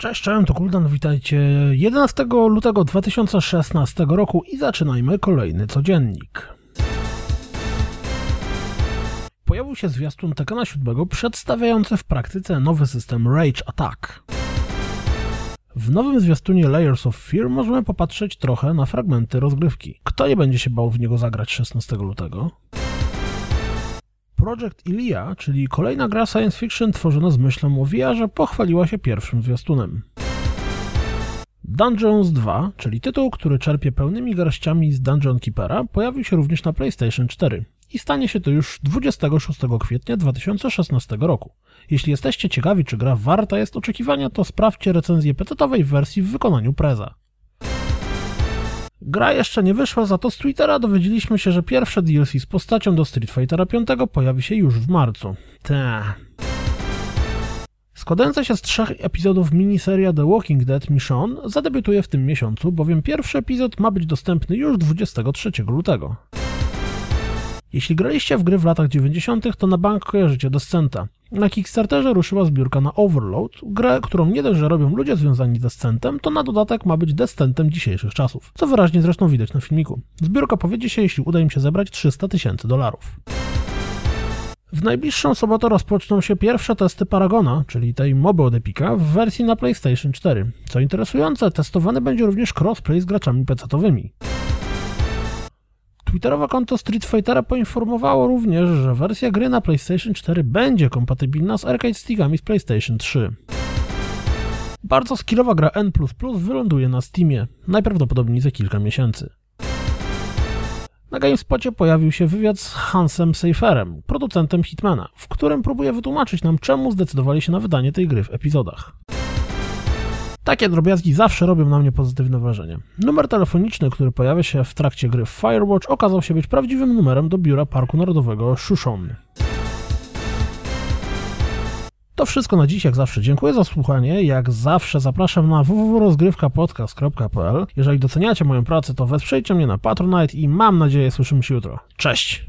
Cześć, cześć, to Kuldan, witajcie 11 lutego 2016 roku i zaczynajmy kolejny codziennik. Pojawił się zwiastun Tekena 7 przedstawiający w praktyce nowy system Rage Attack. W nowym zwiastunie Layers of Fear możemy popatrzeć trochę na fragmenty rozgrywki. Kto nie będzie się bał w niego zagrać 16 lutego? Project Ilia, czyli kolejna gra science fiction tworzona z myślą o VR-ze, pochwaliła się pierwszym zwiastunem. Dungeons 2, czyli tytuł, który czerpie pełnymi garściami z Dungeon Keepera, pojawił się również na PlayStation 4 i stanie się to już 26 kwietnia 2016 roku. Jeśli jesteście ciekawi, czy gra warta jest oczekiwania, to sprawdźcie recenzję PC-owej wersji w wykonaniu Preza. Gra jeszcze nie wyszła, za to z Twittera dowiedzieliśmy się, że pierwsze DLC z postacią do Street Fightera 5 pojawi się już w marcu. Ta. Składająca się z trzech epizodów miniseria The Walking Dead Michonne zadebiutuje w tym miesiącu, bowiem pierwszy epizod ma być dostępny już 23 lutego. Jeśli graliście w gry w latach 90., to na bank kojarzycie Descenta. Na Kickstarterze ruszyła zbiórka na Overload, grę, którą nie dość, że robią ludzie związani z Descentem, to na dodatek ma być Descentem dzisiejszych czasów, co wyraźnie zresztą widać na filmiku. Zbiórka powiedzie się, jeśli uda im się zebrać 300 tysięcy dolarów. W najbliższą sobotę rozpoczną się pierwsze testy Paragona, czyli tej moby od Epica, w wersji na PlayStation 4. Co interesujące, testowany będzie również crossplay z graczami PC-owymi. Twitterowe konto Street Fightera poinformowało również, że wersja gry na PlayStation 4 będzie kompatybilna z arcade stickami z PlayStation 3. Bardzo skillowa gra N++ wyląduje na Steamie, najprawdopodobniej za kilka miesięcy. Na GameSpocie pojawił się wywiad z Hansem Seiferem, producentem Hitmana, w którym próbuje wytłumaczyć nam, czemu zdecydowali się na wydanie tej gry w epizodach. Takie drobiazgi zawsze robią na mnie pozytywne wrażenie. Numer telefoniczny, który pojawia się w trakcie gry Firewatch, okazał się być prawdziwym numerem do biura Parku Narodowego Shushon. To wszystko na dziś, jak zawsze. Dziękuję za słuchanie. Jak zawsze zapraszam na www.rozgrywkapodcast.pl. Jeżeli doceniacie moją pracę, to wesprzyjcie mnie na Patronite i mam nadzieję słyszymy się jutro. Cześć!